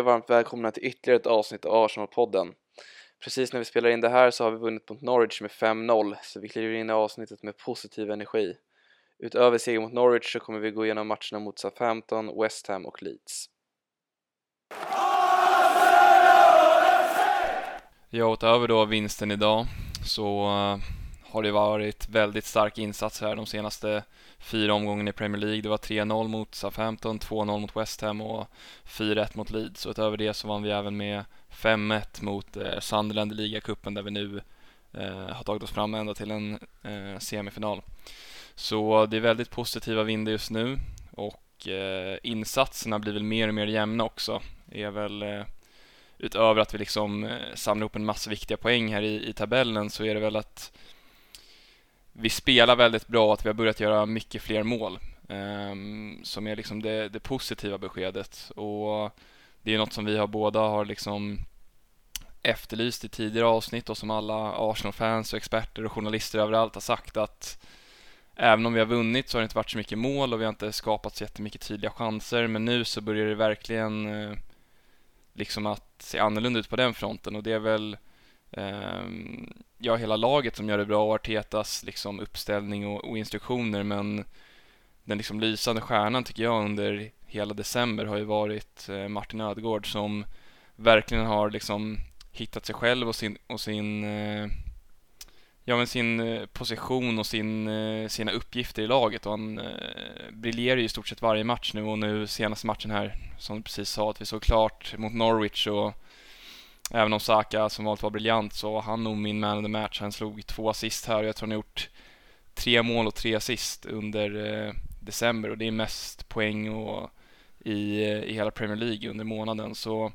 er varmt välkomna till ytterligare ett avsnitt av Arsenal-podden. Precis när vi spelar in det här så har vi vunnit mot Norwich med 5-0, så vi kliver in i avsnittet med positiv energi. Utöver seger mot Norwich så kommer vi gå igenom matcherna mot Southampton, West Ham och Leeds. Ja, utöver då vinsten idag så eh, har det varit väldigt stark insats här de senaste fyra omgångarna i Premier League. Det var 3-0 mot Southampton, 2-0 mot West Ham och 4-1 mot Leeds. Och utöver det så vann vi även med 5-1 mot eh, Sunderland i ligacupen där vi nu eh, har tagit oss fram ända till en eh, semifinal. Så det är väldigt positiva vindar just nu och eh, insatserna blir väl mer och mer jämna också. Det är väl eh, utöver att vi liksom samlar ihop en massa viktiga poäng här i, i tabellen så är det väl att vi spelar väldigt bra och att vi har börjat göra mycket fler mål. Um, som är liksom det, det, positiva beskedet. Och det är något som vi har båda har liksom efterlyst i tidigare avsnitt och som alla Arsenal-fans och experter och journalister överallt har sagt att även om vi har vunnit så har det inte varit så mycket mål och vi har inte skapat så jättemycket tydliga chanser men nu så börjar det verkligen eh, liksom att se annorlunda ut på den fronten och det är väl eh, Ehm, ja, hela laget som gör det bra och Artetas liksom uppställning och, och instruktioner men den liksom lysande stjärnan tycker jag under hela december har ju varit eh, Martin Ödegård som verkligen har liksom hittat sig själv och sin, och sin eh, ja, men sin eh, position och sin, eh, sina uppgifter i laget. Och han eh, briljerar ju i stort sett varje match nu och nu senaste matchen här som du precis sa att vi såg klart mot Norwich och även om Saka som vanligt var briljant så var han nog min man of the match. Han slog två assist här och jag tror han har gjort tre mål och tre assist under eh, december och det är mest poäng och i, i hela Premier League under månaden så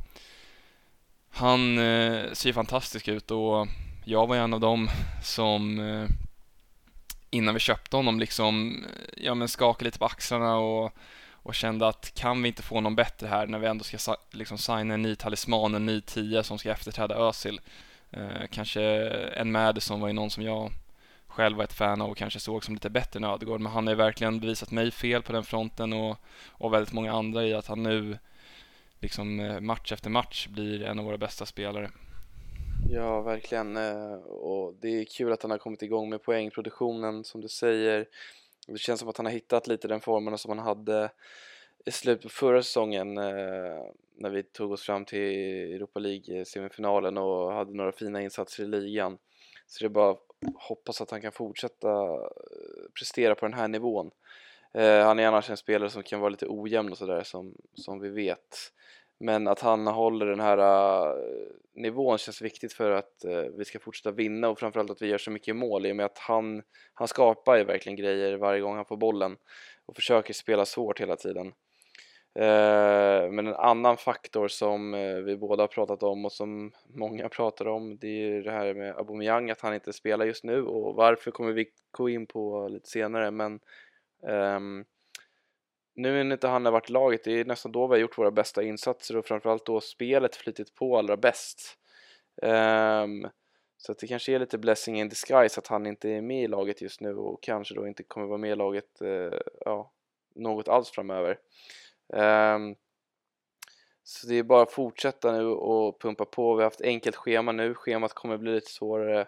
han eh, ser fantastisk ut och jag var en av dem som eh, innan vi köpte honom liksom ja, men skakade lite på axlarna och, och kände att kan vi inte få någon bättre här när vi ändå ska liksom signa en ny talisman, en ny tia som ska efterträda Özil. Eh, kanske en Madison var ju någon som jag själv var ett fan av och kanske såg som lite bättre än Ödegård men han har ju verkligen bevisat mig fel på den fronten och, och väldigt många andra i att han nu liksom eh, match efter match blir en av våra bästa spelare. Ja, verkligen. Eh, och det är kul att han har kommit igång med poängproduktionen som du säger. Det känns som att han har hittat lite den formen som han hade i slutet på förra säsongen eh, när vi tog oss fram till Europa League-semifinalen och hade några fina insatser i ligan. Så det är bara att hoppas att han kan fortsätta eh, prestera på den här nivån. Eh, han är annars en spelare som kan vara lite ojämn och sådär som, som vi vet. Men att han håller den här uh, nivån känns viktigt för att uh, vi ska fortsätta vinna och framförallt att vi gör så mycket mål i och med att han, han skapar ju verkligen grejer varje gång han får bollen och försöker spela svårt hela tiden. Uh, men en annan faktor som vi båda har pratat om och som många pratar om det är ju det här med Aubameyang att han inte spelar just nu och varför kommer vi gå in på lite senare men um, nu när inte han har varit laget, det är nästan då vi har gjort våra bästa insatser och framförallt då spelet flitit på allra bäst. Um, så att det kanske är lite blessing in disguise att han inte är med i laget just nu och kanske då inte kommer vara med i laget uh, ja, något alls framöver. Um, så det är bara att fortsätta nu och pumpa på. Vi har haft enkelt schema nu, schemat kommer bli lite svårare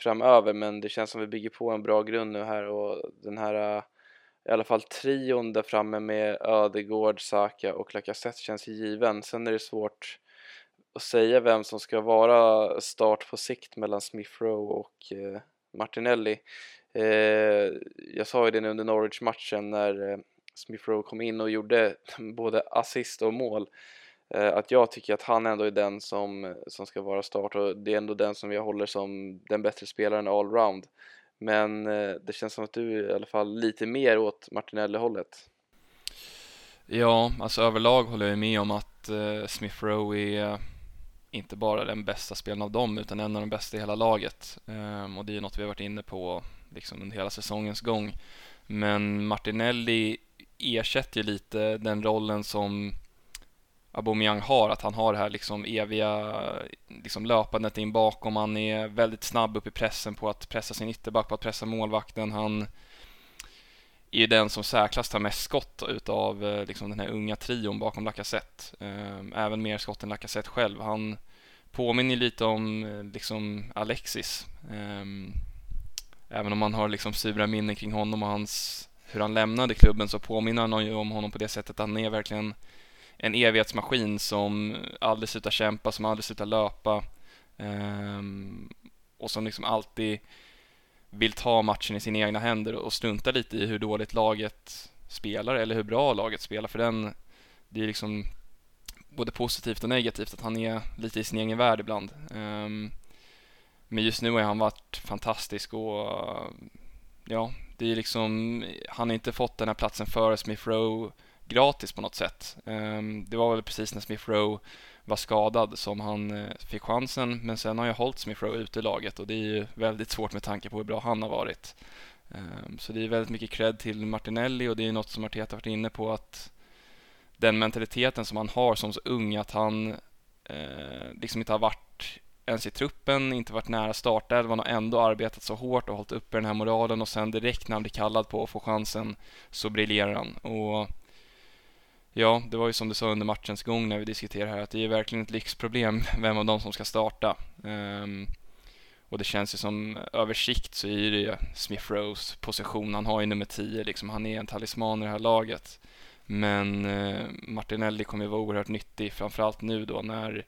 framöver men det känns som vi bygger på en bra grund nu här och den här eh, i alla fall trion där framme med Ödegård, Saka och Lacazette känns given. Sen är det svårt att säga vem som ska vara start på sikt mellan Smith Rowe och eh, Martinelli. Eh, jag sa ju det nu under Norwich-matchen när eh, Smith Rowe kom in och gjorde både assist och mål eh, att jag tycker att han ändå är den som, som ska vara start och det är ändå den som jag håller som den bättre spelaren allround. Men eh, det känns som att du är i alla fall lite mer åt Martinelli-hållet. Ja, alltså överlag håller jag med om att eh, Smith Rowe är eh, inte bara den bästa spelaren av dem utan en av de bästa i hela laget. Ehm, och det är något vi har varit inne på liksom under hela säsongens gång. Men Martinelli ersätter ju lite den rollen som Aubameyang har, att han har det här liksom eviga liksom löpandet in bakom. Han är väldigt snabb upp i pressen på att pressa sin ytterback, på att pressa målvakten. Han är ju den som säkrast tar mest skott utav eh, liksom den här unga trion bakom Lacazette. Ehm, även mer skott än Lacazette själv. Han påminner lite om eh, liksom Alexis. Ehm, även om man har liksom sura minnen kring honom och hans, hur han lämnade klubben så påminner han ju om honom på det sättet att han är verkligen en evighetsmaskin som aldrig slutar kämpa, som aldrig slutar löpa ehm, och som liksom alltid vill ta matchen i sina egna händer och strunta lite i hur dåligt laget spelar eller hur bra laget spelar för den, det är liksom både positivt och negativt att han är lite i sin egen värld ibland. Um, men just nu har han varit fantastisk och ja, det är liksom, han har inte fått den här platsen före Smith Rowe gratis på något sätt. Ehm, det var väl precis när Smith Rowe var skadad som han eh, fick chansen, men sen har jag hållit Smith Rowe ute i laget och det är ju väldigt svårt med tanke på hur bra han har varit. Ehm, så det är väldigt mycket cred till Martinelli och det är något som Arteta varit inne på att den mentaliteten som han har som så ung att han eh, liksom inte har varit ens i truppen, inte varit nära startelvan och ändå arbetat så hårt och hållit uppe den här moralen och sen direkt när han blir kallad på att få chansen så briljerar han. Och ja, det var ju som du sa under matchens gång när vi diskuterade här att det är verkligen ett lyxproblem vem av dem som ska starta. Um, och det känns ju som översikt så är det ju Smith Rose position. Han har ju nummer 10 liksom. Han är en talisman i det här laget. Men uh, Martinelli kommer ju vara oerhört nyttig, framförallt nu då när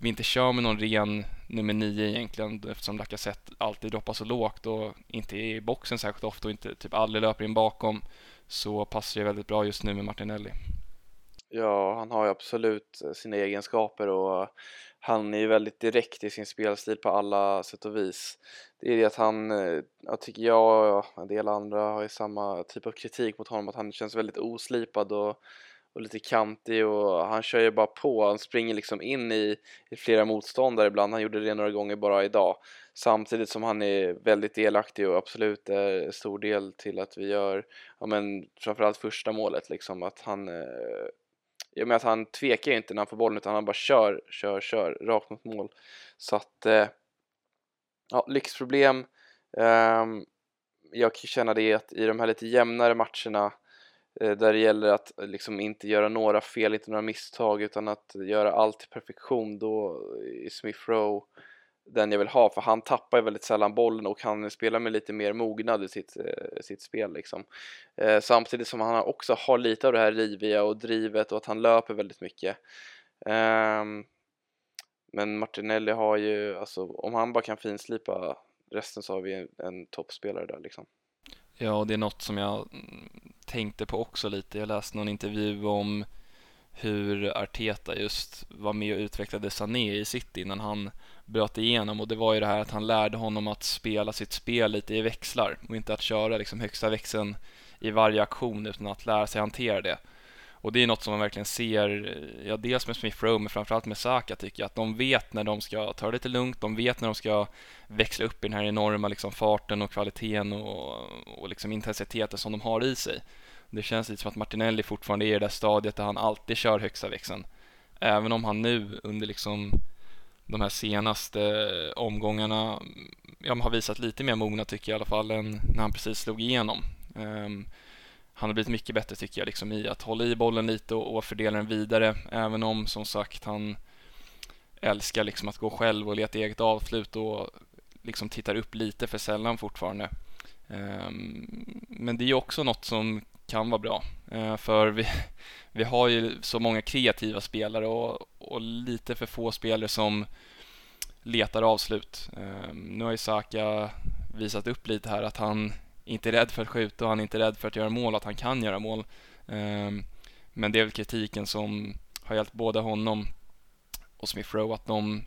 vi inte kör med någon ren nummer nio egentligen eftersom Lacazette alltid droppar så lågt och inte är i boxen särskilt ofta och inte typ aldrig löper in bakom så passar det väldigt bra just nu med Martinelli. Ja, han har ju absolut eh, sina egenskaper och han är ju väldigt direkt i sin spelstil på alla sätt och vis. Det är det att han, eh, jag tycker jag och en del andra har ju samma typ av kritik mot honom, att han känns väldigt oslipad och och lite kantig och han kör ju bara på. Han springer liksom in i, i flera motståndare ibland. Han gjorde det några gånger bara idag. Samtidigt som han är väldigt delaktig och absolut är stor del till att vi gör, ja men framförallt första målet liksom att han eh, i att han tvekar inte när han får bollen utan han bara kör, kör, kör rakt mot mål. Så att, eh, ja, lyxproblem. Ehm, jag kan känna det att i de här lite jämnare matcherna eh, där det gäller att eh, liksom inte göra några fel, inte några misstag utan att göra allt till perfektion då eh, är Smith Rowe den jag vill ha för han tappar ju väldigt sällan bollen och han spelar med lite mer mognad i sitt, eh, sitt spel liksom. Eh, samtidigt som han också har lite av det här riviga och drivet och att han löper väldigt mycket. Eh, men Martinelli har ju, alltså om han bara kan finslipa resten så har vi en, en toppspelare där liksom. Ja, det är något som jag mm, tänkte på också lite. Jag läste någon intervju om hur Arteta just var med och utvecklade Sané i City innan han bröt igenom och det var ju det här att han lärde honom att spela sitt spel lite i växlar och inte att köra liksom högsta växeln i varje aktion utan att lära sig hantera det. Och det är något som man verkligen ser, ja dels med Smith Rowe men framförallt med Saka tycker jag, att de vet när de ska ta det lite lugnt, de vet när de ska växla upp i den här enorma liksom farten och kvaliteten och, och liksom intensiteten som de har i sig. Det känns lite som att Martinelli fortfarande är i det där stadiet där han alltid kör högsta växeln. Även om han nu under liksom de här senaste omgångarna ja, har visat lite mer mogna tycker jag i alla fall än när han precis slog igenom. Um, han har blivit mycket bättre tycker jag liksom i att hålla i bollen lite och, och fördela den vidare även om som sagt han älskar liksom att gå själv och leta eget avslut och liksom tittar upp lite för sällan fortfarande. Um, men det är ju också något som kan vara bra eh, för vi, vi har ju så många kreativa spelare och, och lite för få spelare som letar avslut. Eh, nu har ju Saka visat upp lite här att han inte är rädd för att skjuta och han är inte rädd för att göra mål, att han kan göra mål. Eh, men det är väl kritiken som har hjälpt både honom och Smith Rowe att de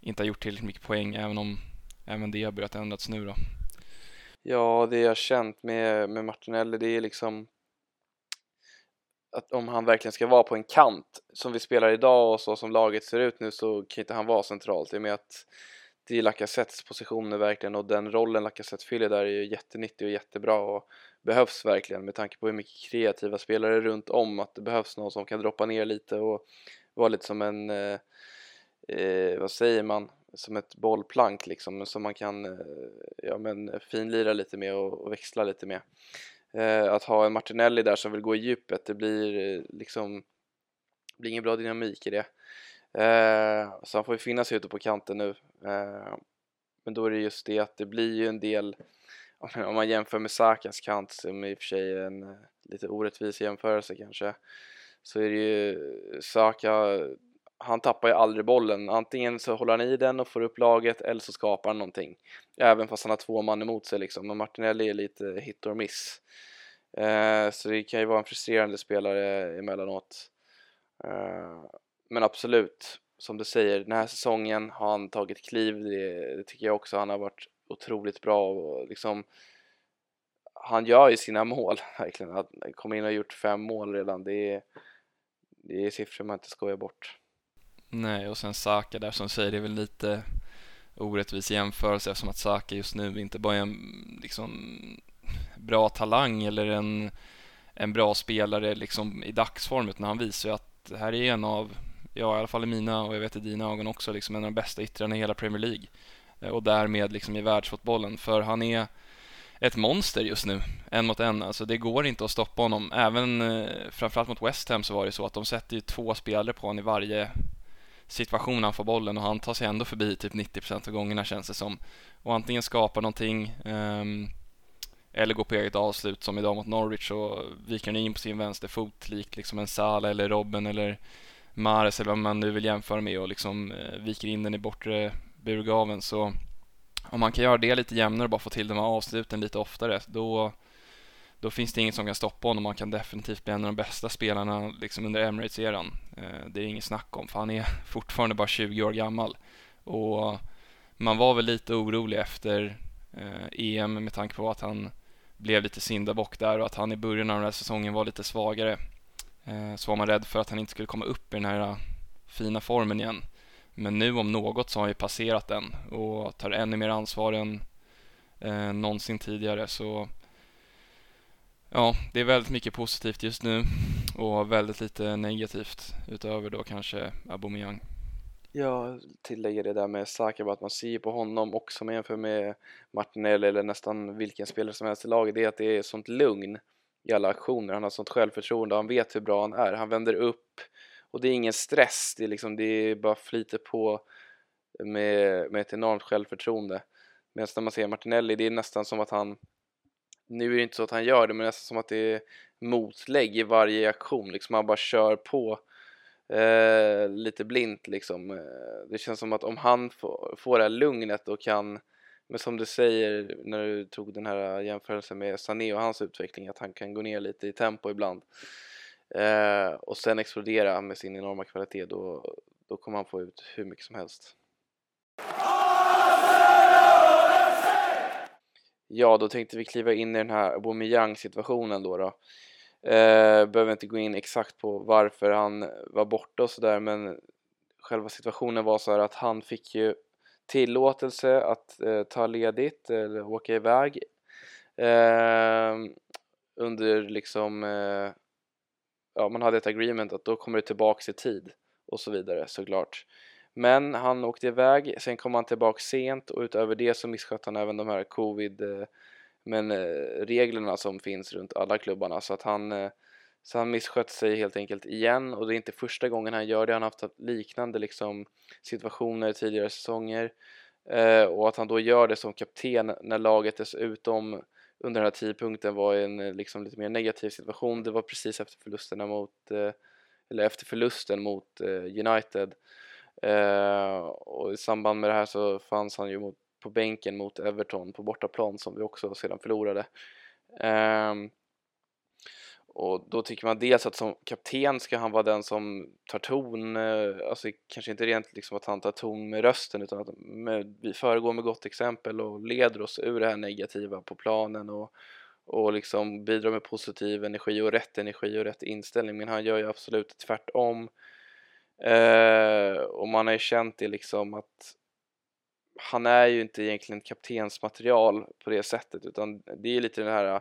inte har gjort tillräckligt mycket poäng även om även det har börjat ändras nu då. Ja, det jag har känt med, med Martinelli det är liksom att om han verkligen ska vara på en kant som vi spelar idag och så som laget ser ut nu så kan inte han vara centralt. I och med att det är Lacazettes positioner verkligen och den rollen Lacazette fyller där är ju jättenyttig och jättebra och behövs verkligen med tanke på hur mycket kreativa spelare runt om att det behövs någon som kan droppa ner lite och vara lite som en, eh, eh, vad säger man, som ett bollplank liksom som man kan eh, ja, men finlira lite med och, och växla lite med. Eh, att ha en Martinelli där som vill gå i djupet, det blir eh, liksom blir ingen bra dynamik i det. Eh, så han får ju finna sig ute på kanten nu. Eh, men då är det just det att det blir ju en del, om man jämför med Sakas kant som i och för sig är en eh, lite orättvis jämförelse kanske, så är det ju Saka, han tappar ju aldrig bollen. Antingen så håller han i den och får upp laget eller så skapar han någonting. Även fast han har två man emot sig liksom. Men Martinelli är lite hit or miss. Eh, så det kan ju vara en frustrerande spelare emellanåt. Eh, men absolut, som du säger, den här säsongen har han tagit kliv. Det, det tycker jag också. Han har varit otroligt bra och liksom han gör ju sina mål verkligen. Att komma in och gjort fem mål redan, det är, det är siffror man inte skojar bort. Nej, och sen Saka där som säger, det är väl lite orättvis jämförelse eftersom att Saka just nu inte bara är en liksom bra talang eller en, en bra spelare liksom i dagsform utan han visar ju att det här är en av, ja i alla fall i mina och jag vet i dina ögon också, liksom en av de bästa yttrarna i hela Premier League eh, och därmed liksom i världsfotbollen för han är ett monster just nu, en mot en. Alltså det går inte att stoppa honom. Även eh, framförallt mot West Ham så var det så att de sätter ju två spelare på honom i varje situation han får bollen och han tar sig ändå förbi typ 90% av gångerna känns det som. Och antingen skapar någonting um, eller går på eget avslut som idag mot Norwich och viker in på sin vänsterfot likt liksom en Sala eller Robben eller Mares eller vad man nu vill jämföra med och liksom uh, viker in den i bortre burgaven så om man kan göra det lite jämnare och bara få till de här avsluten lite oftare då då finns det inget som kan stoppa honom. Han kan definitivt bli en av de bästa spelarna liksom under Emirates-eran. Eh, det är inget snack om, för han är fortfarande bara 20 år gammal. Och man var väl lite orolig efter eh, EM med tanke på att han blev lite syndabock där och att han i början av den här säsongen var lite svagare. Eh, så var man rädd för att han inte skulle komma upp i den här fina formen igen. Men nu om något så har han ju passerat den och tar ännu mer ansvar än någonsin tidigare. Så ja, det är väldigt mycket positivt just nu och väldigt lite negativt utöver då kanske Aubameyang. Jag tillägger det där med Saka, att man ser på honom också som jämför med Martinelli eller nästan vilken spelare som helst i laget, det är att det är sånt lugn i alla aktioner. Han har sånt självförtroende, han vet hur bra han är, han vänder upp och det är ingen stress, det är liksom, det är bara flyter på med, med ett enormt självförtroende. Medan när man ser Martinelli, det är nästan som att han nu är det inte så att han gör det, men nästan som att det är motlägg i varje aktion. Liksom han bara kör på eh, lite blint liksom. Eh, det känns som att om han får, får det här lugnet och kan, men som du säger när du tog den här jämförelsen med Sané och hans utveckling, att han kan gå ner lite i tempo ibland eh, och sen explodera med sin enorma kvalitet, då, då kommer han få ut hur mycket som helst. Ja, då tänkte vi kliva in i den här Aubameyang situationen då. då. Eh, behöver inte gå in exakt på varför han var borta och sådär men själva situationen var så här att han fick ju tillåtelse att eh, ta ledigt eller åka iväg eh, under liksom eh, ja man hade ett agreement att då kommer det tillbaks i tid och så vidare såklart men han åkte iväg, sen kom han tillbaka sent och utöver det så misskötte han även de här covid eh, men eh, reglerna som finns runt alla klubbarna. Så att han eh, så han misskött sig helt enkelt igen och det är inte första gången han gör det, han har haft liknande liksom situationer tidigare säsonger och att han då gör det som kapten när laget dessutom under den här tidpunkten var i en liksom lite mer negativ situation, det var precis efter förlusterna mot eller efter förlusten mot United. Eh, och i samband med det här så fanns han ju mot, på bänken mot Everton på bortaplan som vi också sedan förlorade. Eh, och då tycker man dels att som kapten ska han vara den som tar ton, eh, alltså kanske inte rent liksom att han tar ton med rösten utan att med, vi föregår med gott exempel och leder oss ur det här negativa på planen och, och liksom bidrar med positiv energi och rätt energi och rätt inställning men han gör ju absolut tvärtom Eh, Eh, och man har ju känt det liksom att han är ju inte egentligen kaptensmaterial på det sättet utan det är lite den här eh,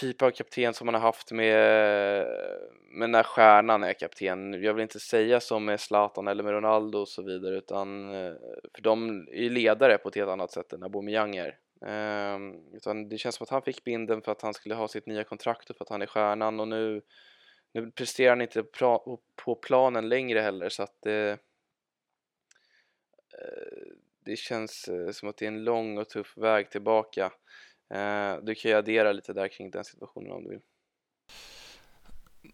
typ av kapten som man har haft med, med när stjärnan är kapten. Jag vill inte säga som med Zlatan eller med Ronaldo och så vidare utan eh, för de är ledare på ett helt annat sätt än Aubameyang är. Ehm, utan det känns som att han fick binden för att han skulle ha sitt nya kontrakt och för att han är stjärnan och nu, nu presterar han inte på, planen längre heller så att det, eh, det känns eh, som att det är en lång och tuff väg tillbaka. Eh, du kan ju addera lite där kring den situationen om du vill.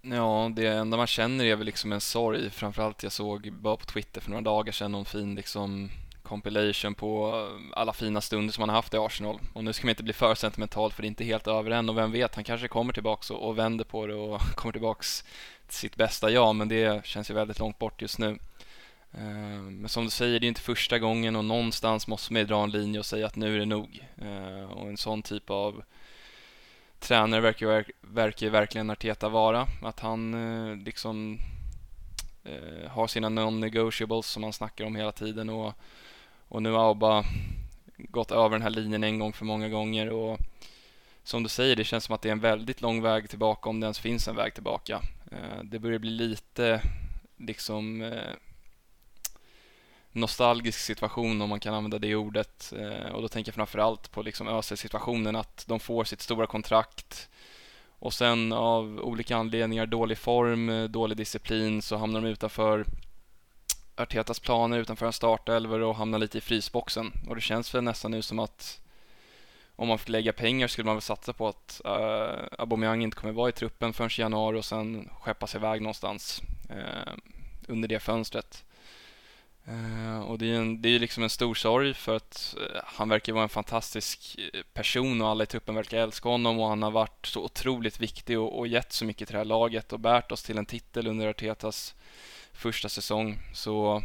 Ja, det enda man känner är väl liksom en sorg. Framförallt jag såg bara på Twitter för några dagar sedan någon fin liksom compilation på eh, alla fina stunder som han har haft i Arsenal. Och nu ska man inte bli för sentimental för det är inte helt över än och vem vet, han kanske kommer tillbaks och, och vänder på det och kommer tillbaks till sitt bästa jag, men det känns ju väldigt långt bort just nu. Eh, men som du säger, det är inte första gången och någonstans måste man ju dra en linje och säga att nu är det nog. Eh, och en sån typ av tränare verkar, verkar ju verkligen Arteta vara. Att han liksom har sina non-negotiables som han snackar om hela tiden och och nu har Abba gått över den här linjen en gång för många gånger och som du säger, det känns som att det är en väldigt lång väg tillbaka om det ens finns en väg tillbaka. Eh, det börjar bli lite liksom eh, nostalgisk situation om man kan använda det ordet eh, och då tänker jag framförallt på liksom ÖSE-situationen att de får sitt stora kontrakt och sen av olika anledningar, dålig form, dålig disciplin så hamnar de utanför Artetas planer utanför en startelver och hamna lite i frysboxen. Och det känns väl nästan nu som att om man fick lägga pengar skulle man väl satsa på att uh, Aubameyang inte kommer vara i truppen förrän i januari och sen skeppas iväg någonstans uh, under det fönstret. Uh, och det är, en, det är liksom en stor sorg för att uh, han verkar vara en fantastisk person och alla i truppen verkar älska honom och han har varit så otroligt viktig och, och gett så mycket till det här laget och bärt oss till en titel under Artetas första säsong. Så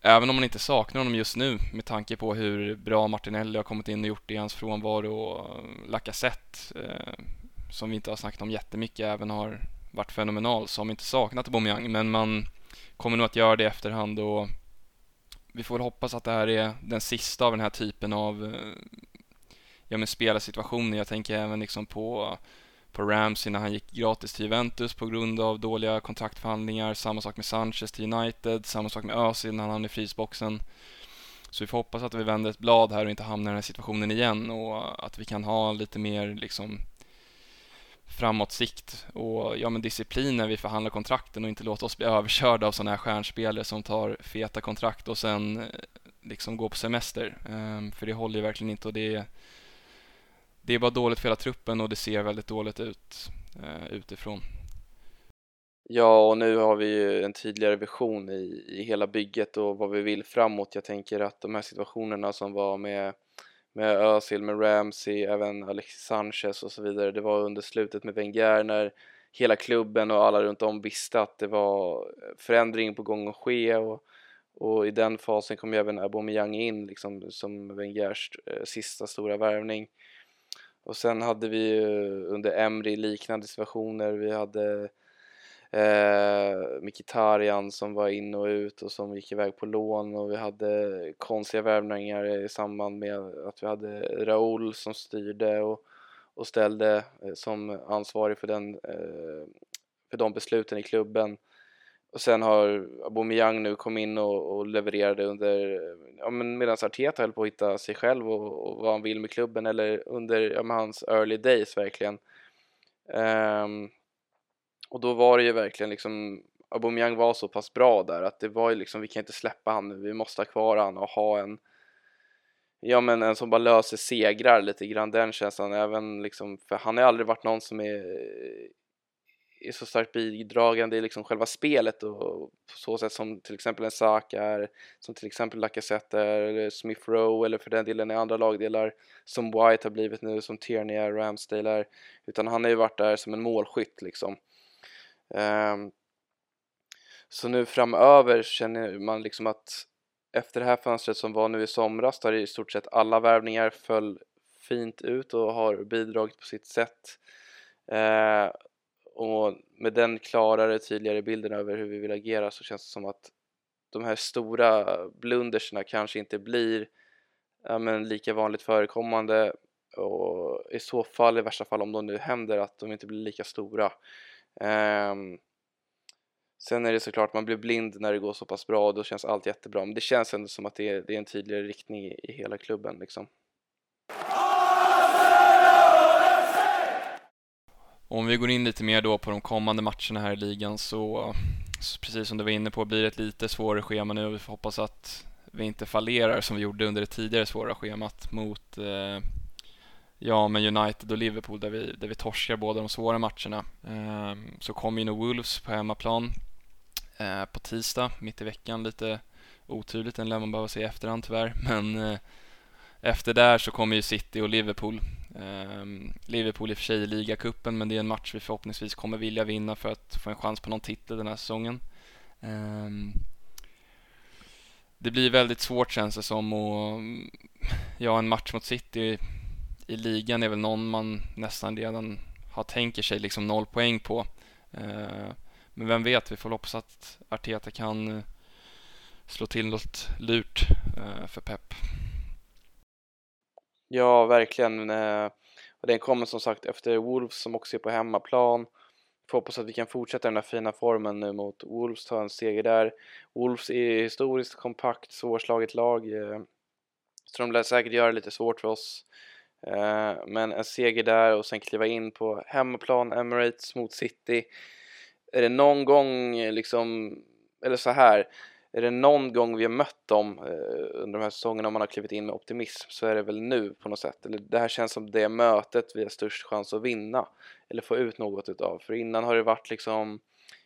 även om man inte saknar honom just nu med tanke på hur bra Martinelli har kommit in och gjort i hans frånvaro och Lacazette eh, som vi inte har snackat om jättemycket även har varit fenomenal så har man inte saknat Aubameyang men man kommer nog att göra det i efterhand och vi får väl hoppas att det här är den sista av den här typen av eh, ja, men spelarsituationer. Jag tänker även liksom på på Ramsey när han gick gratis till Juventus på grund av dåliga kontraktförhandlingar. Samma sak med Sanchez till United, samma sak med Özil när han hamnade i frysboxen. Så vi får hoppas att vi vänder ett blad här och inte hamnar i den här situationen igen och att vi kan ha lite mer liksom framåtsikt och ja, men disciplin när vi förhandlar kontrakten och inte låta oss bli överkörda av sådana här stjärnspelare som tar feta kontrakt och sen eh, liksom går på semester. Um, för det håller ju verkligen inte och det det är bara dåligt för hela truppen och det ser väldigt dåligt ut eh, utifrån. Ja, och nu har vi ju en tydligare vision i, i hela bygget och vad vi vill framåt. Jag tänker att de här situationerna som var med med Özil, med Ramsey, även Alexis Sanchez och så vidare. Det var under slutet med Wenger när hela klubben och alla runt om visste att det var förändring på gång att ske och, och i den fasen kom ju även Aubameyang in liksom som Wengers eh, sista stora värvning. Och sen hade vi ju under Emry liknande situationer. Vi hade eh, Mikitarian som var in och ut och som gick iväg på lån och vi hade konstiga värvningar i samband med att vi hade Raoul som styrde och, och ställde eh, som ansvarig för, den, eh, för de besluten i klubben. Och sen har Aubameyang nu kommit in och, och levererade under, ja men medan Arteta höll på att hitta sig själv och, och vad han vill med klubben eller under ja, hans early days verkligen. Um, och då var det ju verkligen liksom, Aubameyang var så pass bra där att det var ju liksom, vi kan inte släppa han nu, vi måste ha kvar han och ha en Ja men en som bara löser segrar lite grann den känslan även liksom, för han har aldrig varit någon som är är så starkt bidragande i liksom själva spelet och på så sätt som till exempel en Saka är, som till exempel Lacazette är, eller Smith Rowe eller för den delen i andra lagdelar som White har blivit nu, som Tierney är, Ramsdale är, utan han har ju varit där som en målskytt liksom. Um, så nu framöver känner man liksom att efter det här fönstret som var nu i somras där i stort sett alla värvningar föll fint ut och har bidragit på sitt sätt. Ehm, och med den klarare, tydligare bilden över hur vi vill agera så känns det som att de här stora blunderserna kanske inte blir ja, men lika vanligt förekommande och i så fall, i värsta fall om de nu händer, att de inte blir lika stora. Um, sen är det såklart, man blir blind när det går så pass bra och då känns allt jättebra men det känns ändå som att det är, det är en tydligare riktning i, i hela klubben liksom. Om vi går in lite mer då på de kommande matcherna här i ligan så, så precis som du var inne på blir det ett lite svårare schema nu och vi får hoppas att vi inte fallerar som vi gjorde under det tidigare svåra schemat mot eh, ja, men United och Liverpool där vi, där vi torskar båda de svåra matcherna. Eh, så kommer ju nu Wolves på hemmaplan eh, på tisdag, mitt i veckan. Lite otydligt, den lär man behöva se i efterhand tyvärr. Men eh, efter där så kommer ju City och Liverpool. Ehm, Liverpool i och för sig i ligacupen men det är en match vi förhoppningsvis kommer vilja vinna för att få en chans på någon titel den här säsongen. Ehm, det blir väldigt svårt känns det som och mm, ja, en match mot City i, ligan är väl någon man nästan redan har tänker sig liksom noll poäng på. Ehm, men vem vet, vi får hoppas att Arteta kan eh, slå till något lurt eh, för Pep. Ja, verkligen. Eh, och den kommer som sagt efter Wolves som också är på hemmaplan. Får hoppas att vi kan fortsätta den här fina formen nu mot Wolves, ta en seger där. Wolves är historiskt kompakt, svårslaget lag. Eh, så de lär säkert göra det lite svårt för oss. Eh, men en seger där och sen kliva in på hemmaplan, Emirates mot City. Är det någon gång liksom, eller så här är det någon gång vi har mött dem eh, under de här säsongerna om man har klivit in med optimism så är det väl nu på något sätt. Eller det här känns som det mötet vi har störst chans att vinna eller få ut något utav. För innan har det varit liksom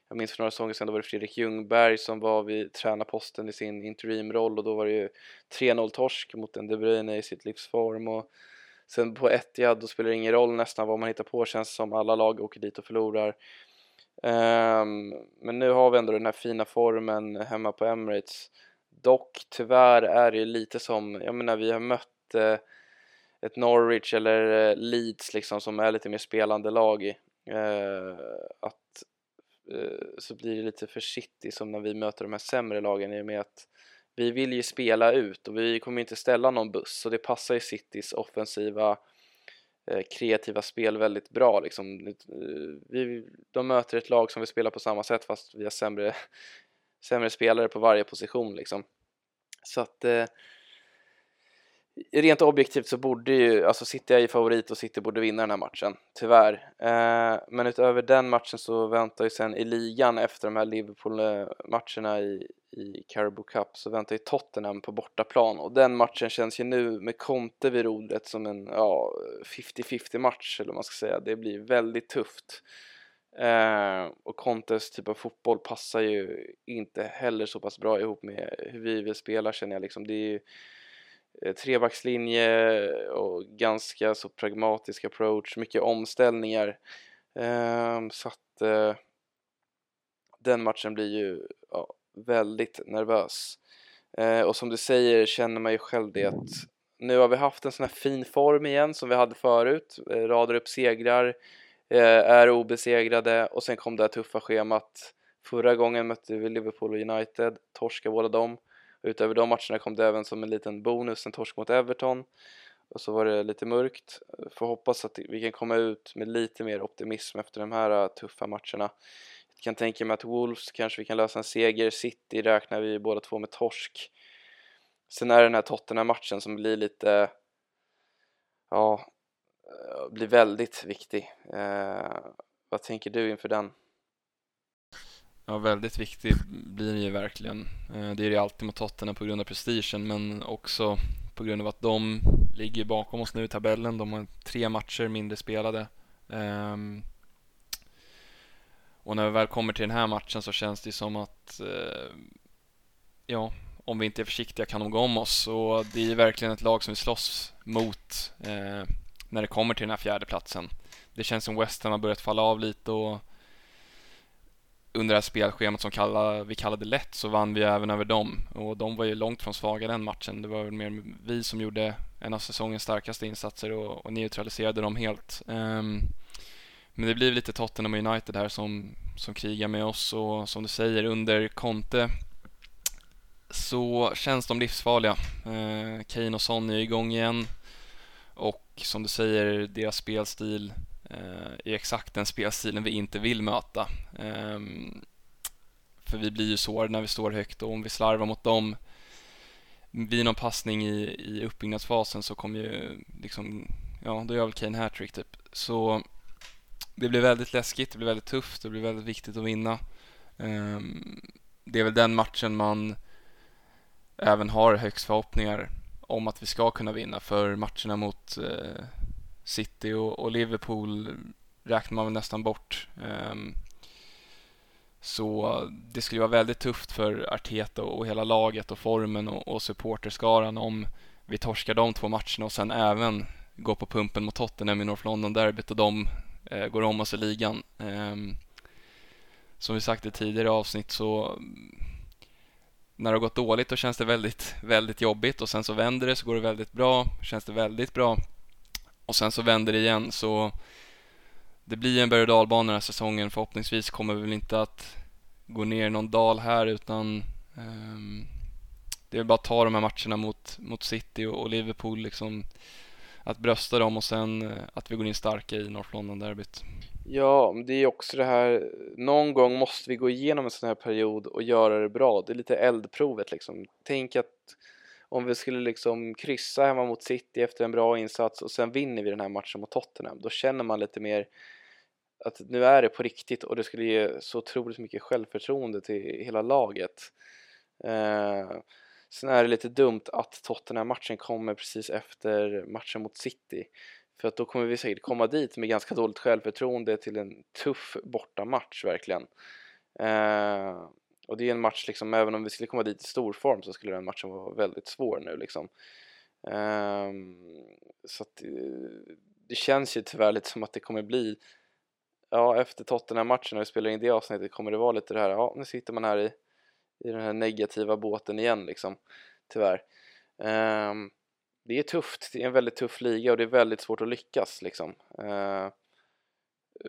jag minns för några säsonger sedan då var det Fredrik Ljungberg som var vid tränarposten i sin interimroll och då var det ju 3-0 torsk mot en De Bruyne i sitt livsform och sen på Etihad då spelar det ingen roll nästan vad man hittar på känns som alla lag åker dit och förlorar Ehm, men nu har vi ändå den här fina formen hemma på Emirates. Dock tyvärr är det lite som, jag menar vi har mött uh, ett Norwich eller uh, Leeds liksom som är lite mer spelande lag i. Uh, att så blir det lite för city som när vi möter de här sämre lagen i och med att vi vill ju spela ut och vi kommer inte ställa någon buss så det passar ju Citys offensiva Eh, kreativa spel väldigt bra liksom. Eh, vi, de möter ett lag som vill spela på samma sätt fast vi har sämre, sämre spelare på varje position liksom. Så att eh, rent objektivt så borde ju, alltså City är ju favorit och City borde vinna den här matchen, tyvärr. Eh, men utöver den matchen så väntar ju sen i ligan efter de här Liverpool-matcherna i, i Caribou Cup så väntar ju Tottenham på bortaplan och den matchen känns ju nu med Conte vid rodret som en ja, 50-50 match eller vad man ska säga. Det blir väldigt tufft. Eh, och Contes typ av fotboll passar ju inte heller så pass bra ihop med hur vi vill spela känner jag liksom. Det är ju Eh, trebackslinje och ganska så pragmatisk approach, mycket omställningar. Ehm, så att eh, den matchen blir ju ja, väldigt nervös. Eh, och som du säger känner man ju själv det att nu har vi haft en sån här fin form igen som vi hade förut, radar upp segrar, är obesegrade och sen kom det här tuffa schemat. Förra gången mötte vi Liverpool och United, torskade båda dem. Utöver de matcherna kom det även som en liten bonus en torsk mot Everton och så var det lite mörkt. Får hoppas att vi kan komma ut med lite mer optimism efter de här äh, tuffa matcherna kan tänka mig att Wolves kanske vi kan lösa en seger. City räknar vi båda två med torsk. Sen är det den här Tottenham-matchen som blir lite, ja, äh, blir väldigt viktig. Eh, vad tänker du inför den? Ja, väldigt viktig blir den ju verkligen. Eh, det är det alltid mot Tottenham på grund av prestigen, men också på grund av att de ligger bakom oss nu i tabellen. De har tre matcher mindre spelade. Ehm, och när vi väl kommer till den här matchen så känns det som att eh, ja, om vi inte är försiktiga kan de gå om oss. Och det är verkligen ett lag som vi slåss mot eh, när det kommer till den här fjärde platsen. Det känns som West Ham har börjat falla av lite och under det här spelschemat som kalla, vi kallade lätt så vann vi även över dem och de var ju långt från svaga den matchen. Det var väl mer vi som gjorde en av säsongens starkaste insatser och, och neutraliserade dem helt. Um, men det blir lite Tottenham och United här som, som krigar med oss och som du säger under Conte så känns de livsfarliga. Uh, Kane och Son är igång igen och som du säger, deras spelstil Eh, är exakt den spelstilen vi inte vill möta. Ehm, för vi blir ju sårade när vi står högt och om vi slarvar mot dem vid någon passning i, i uppbyggnadsfasen så kommer ju liksom, ja då gör väl Kane hattrick typ. Så det blir väldigt läskigt, det blir väldigt tufft, det blir väldigt viktigt att vinna. Ehm, det är väl den matchen man även har högst förhoppningar om att vi ska kunna vinna för matcherna mot eh, City och, och, Liverpool räknar man väl nästan bort. Um, så det skulle vara väldigt tufft för Arteta och hela laget och formen och, och supporterskaran om vi torskar de två matcherna och sen även går på pumpen mot Tottenham i North London-derbyt och de eh, går om oss i ligan. Eh, som vi sagt i tidigare avsnitt så när det har gått dåligt då känns det väldigt, väldigt jobbigt och sen så vänder det så går det väldigt bra, känns det väldigt bra och sen så vänder det igen så det blir en berg och dalbana den här säsongen. Förhoppningsvis kommer vi väl inte att gå ner i någon dal här utan um, det är bara att ta de här matcherna mot, mot City och, och Liverpool liksom att brösta dem och sen eh, att vi går in starka i North London-derbyt. Ja, det är också det här, någon gång måste vi gå igenom en sån här period och göra det bra. Det är lite eldprovet liksom. Tänk att om vi skulle liksom kryssa hemma mot City efter en bra insats och sen vinner vi den här matchen mot Tottenham, då känner man lite mer att nu är det på riktigt och det skulle ge så otroligt mycket självförtroende till hela laget. Eh, sen är det lite dumt att Tottenham-matchen kommer precis efter matchen mot City för att då kommer vi säkert komma dit med ganska dåligt självförtroende till en tuff bortamatch verkligen. Eh, och det är en match liksom, även om vi skulle komma dit i stor form så skulle den matchen vara väldigt svår nu liksom. Eh, så att eh, det känns ju tyvärr lite som att det kommer bli ja, efter Tottenham-matchen när vi spelar in det avsnittet kommer det vara lite det här, ja, nu sitter man här i, i den här negativa båten igen liksom, tyvärr. Um, det är tufft, det är en väldigt tuff liga och det är väldigt svårt att lyckas liksom. Uh,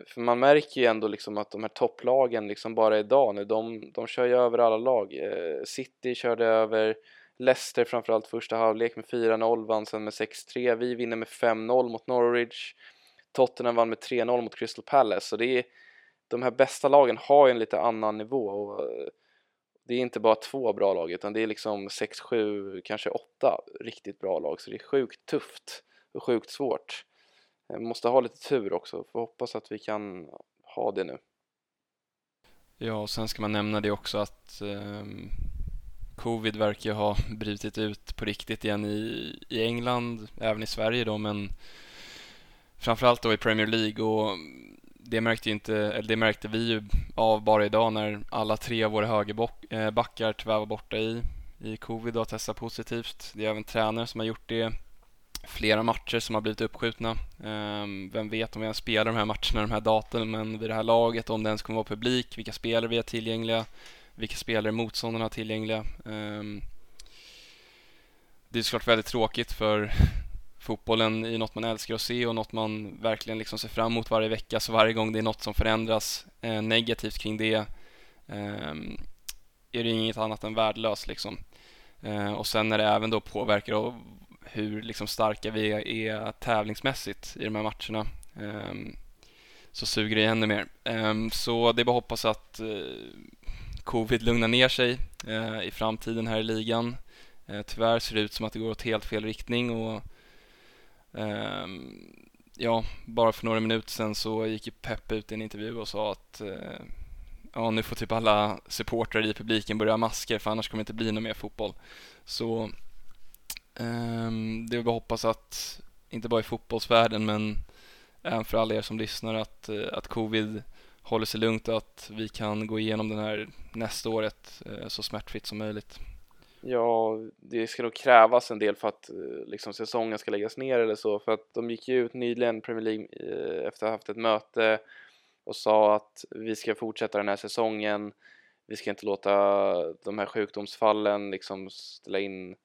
för man märker ju ändå liksom att de här topplagen liksom bara idag nu, de, de kör ju över alla lag. Eh, City körde över Leicester framförallt första halvlek med 4-0, vann sen med 6-3. Vi vinner med 5-0 mot Norwich. Tottenham vann med 3-0 mot Crystal Palace så det är de här bästa lagen har ju en lite annan nivå och eh, det är inte bara två bra lag utan det är liksom 6, 7, kanske 8 riktigt bra lag så det är sjukt tufft och sjukt svårt. Vi måste ha lite tur också, får hoppas att vi kan ha det nu. Ja, och sen ska man nämna det också att eh, covid verkar ju ha brutit ut på riktigt igen i, i England, även i Sverige då, men framförallt då i Premier League och det märkte, inte, eller det märkte vi ju av bara idag när alla tre av våra högerbackar eh, tyvärr var borta i, i covid och testade positivt. Det är även tränare som har gjort det. Flera matcher som har blivit uppskjutna. Ehm, vem vet om vi ens spelar de här matcherna, de här datumen vid det här laget, om det ens kommer vara publik, vilka spelare vi har tillgängliga, vilka spelare motståndarna har tillgängliga. Ehm, det är såklart väldigt tråkigt för fotbollen är något man älskar att se och något man verkligen liksom ser fram emot varje vecka. Så varje gång det är något som förändras eh, negativt kring det ehm, är det inget annat än värdelöst liksom. Och sen när det även då påverkar hur liksom starka vi är tävlingsmässigt i de här matcherna ehm, så suger det ännu mer. Ehm, så det är bara att hoppas att eh, covid lugnar ner sig eh, i framtiden här i ligan. Eh, tyvärr ser det ut som att det går åt helt fel riktning och ehm, ja, bara för några minuter sedan så gick ju Peppe ut i en intervju och sa att ja, nu får typ alla supportrar i publiken börja masker för annars kommer det inte bli någon mer fotboll. Så Ehm, det är bara att hoppas att, inte bara i fotbollsvärlden men även för alla er som lyssnar att, eh, att covid håller sig lugnt och att vi kan gå igenom den här nästa året eh, så smärtfritt som möjligt. Ja, det ska nog krävas en del för att eh, liksom, säsongen ska läggas ner eller så för att de gick ju ut nyligen, Premier League, efter att ha haft ett möte och sa att vi ska fortsätta den här säsongen vi ska inte låta de här sjukdomsfallen liksom ställa in,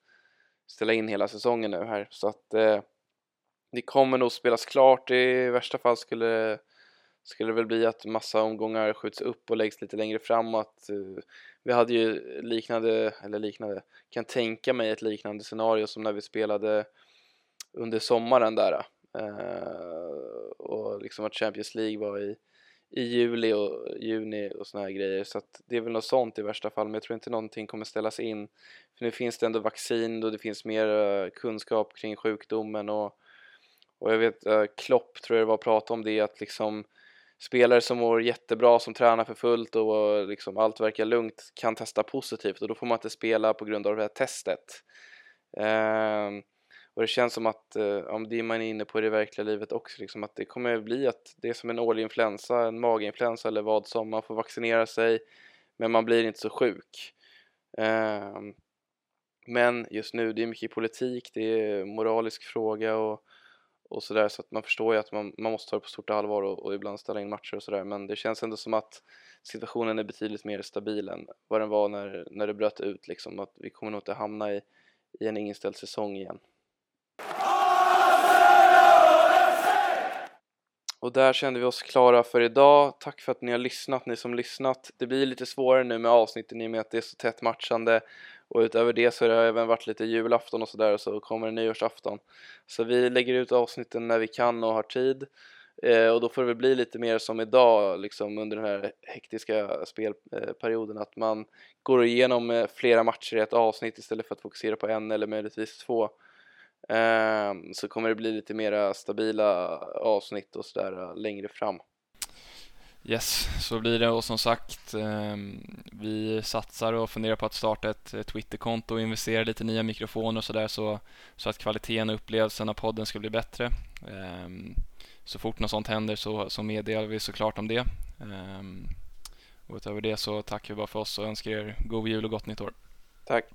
ställa in hela säsongen nu här. Så att eh, det kommer nog spelas klart. I värsta fall skulle skulle det väl bli att massa omgångar skjuts upp och läggs lite längre fram och Eh, vi hade ju liknande, eller liknande, kan tänka mig ett liknande scenario som när vi spelade under sommaren där Eh, och liksom att Champions League var i, i juli och juni och såna här grejer så att det är väl något sånt i värsta fall men jag tror inte någonting kommer ställas in för nu finns det ändå vaccin och det finns mer eh, kunskap kring sjukdomen och, och jag vet eh, Klopp tror jag det var att prata om det att liksom spelare som mår jättebra, som tränar för fullt och eh, liksom allt verkar lugnt kan testa positivt och då får man inte spela på grund av det här testet. Um, och det känns som att, eh, om det är man inne på i det verkliga livet också, liksom att det kommer bli att det är som en årlig influensa, en maginfluensa eller vad som, man får vaccinera sig men man blir inte så sjuk. Ehm, men just nu, det är mycket politik, det är moralisk fråga och, och sådär så att man förstår ju att man, man måste ta det på stort allvar och, och ibland ställa in matcher och sådär men det känns ändå som att situationen är betydligt mer stabil än vad den var när, när det bröt ut liksom att vi kommer nog inte hamna i, i en inställd säsong igen. Och där kände vi oss klara för idag. Tack för att ni har lyssnat, ni som lyssnat. Det blir lite svårare nu med avsnitten i och med att det är så tätt matchande och utöver det så har det även varit lite julafton och sådär och så kommer det nyårsafton. Så vi lägger ut avsnitten när vi kan och har tid eh, och då får det väl bli lite mer som idag liksom under den här hektiska spelperioden att man går igenom eh, flera matcher i ett avsnitt istället för att fokusera på en eller möjligtvis två. Eh, så kommer det bli lite mera stabila avsnitt och sådär eh, längre fram. Yes, så blir det och som sagt eh, vi satsar och funderar på att starta ett Twitterkonto och investera lite nya mikrofoner och sådär så, så att kvaliteten och upplevelsen av podden ska bli bättre. Eh, så fort något sånt händer så, så meddelar vi såklart om det. Eh, och utöver det så tackar vi bara för oss och önskar er god jul och gott nytt år. Tack.